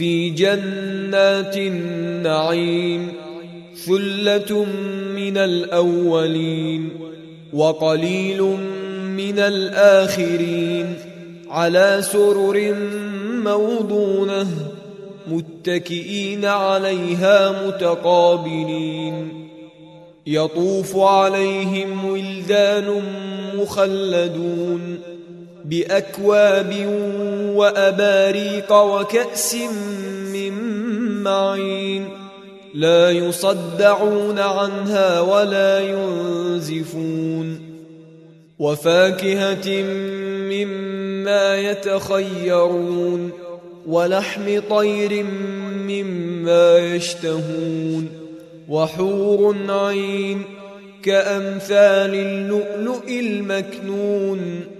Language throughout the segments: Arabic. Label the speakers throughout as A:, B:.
A: في جنات النعيم ثلة من الأولين وقليل من الآخرين على سرر موضونة متكئين عليها متقابلين. يطوف عليهم ولدان مخلدون. بأكواب وأباريق وكأس من معين لا يصدعون عنها ولا ينزفون وفاكهة مما يتخيرون ولحم طير مما يشتهون وحور عين كأمثال اللؤلؤ المكنون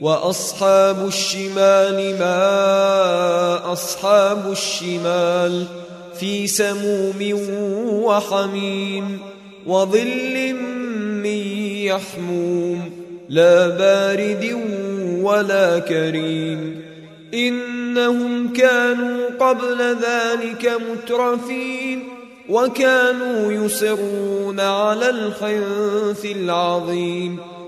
A: وأصحاب الشمال ما أصحاب الشمال في سموم وحميم وظل من يحموم لا بارد ولا كريم إنهم كانوا قبل ذلك مترفين وكانوا يصرون على الحنث العظيم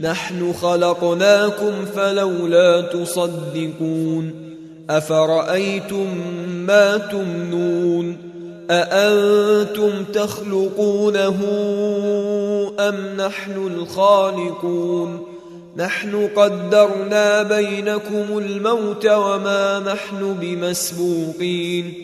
A: نحن خلقناكم فلولا تصدقون أفرأيتم ما تمنون أأنتم تخلقونه أم نحن الخالقون نحن قدرنا بينكم الموت وما نحن بمسبوقين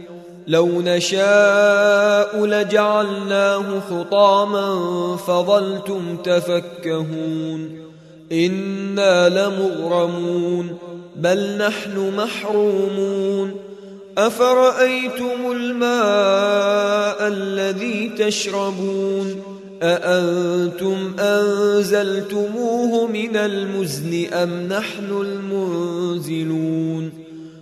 A: لو نشاء لجعلناه حطاما فظلتم تفكهون إنا لمغرمون بل نحن محرومون أفرأيتم الماء الذي تشربون أأنتم أنزلتموه من المزن أم نحن المنزلون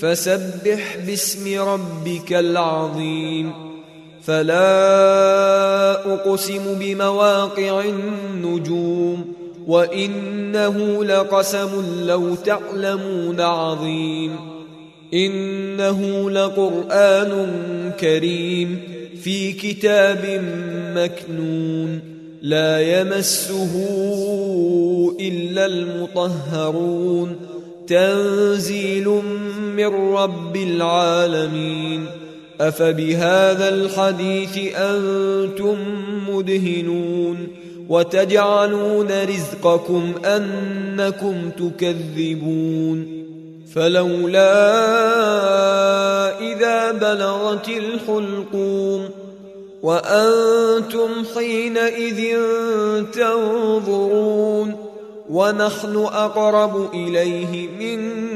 A: فسبح باسم ربك العظيم. فلا أقسم بمواقع النجوم وإنه لقسم لو تعلمون عظيم. إنه لقرآن كريم في كتاب مكنون. لا يمسه إلا المطهرون. تنزيل من رب العالمين أفبهذا الحديث أنتم مدهنون وتجعلون رزقكم أنكم تكذبون فلولا إذا بلغت الحلقوم وأنتم حينئذ تنظرون ونحن أقرب إليه منكم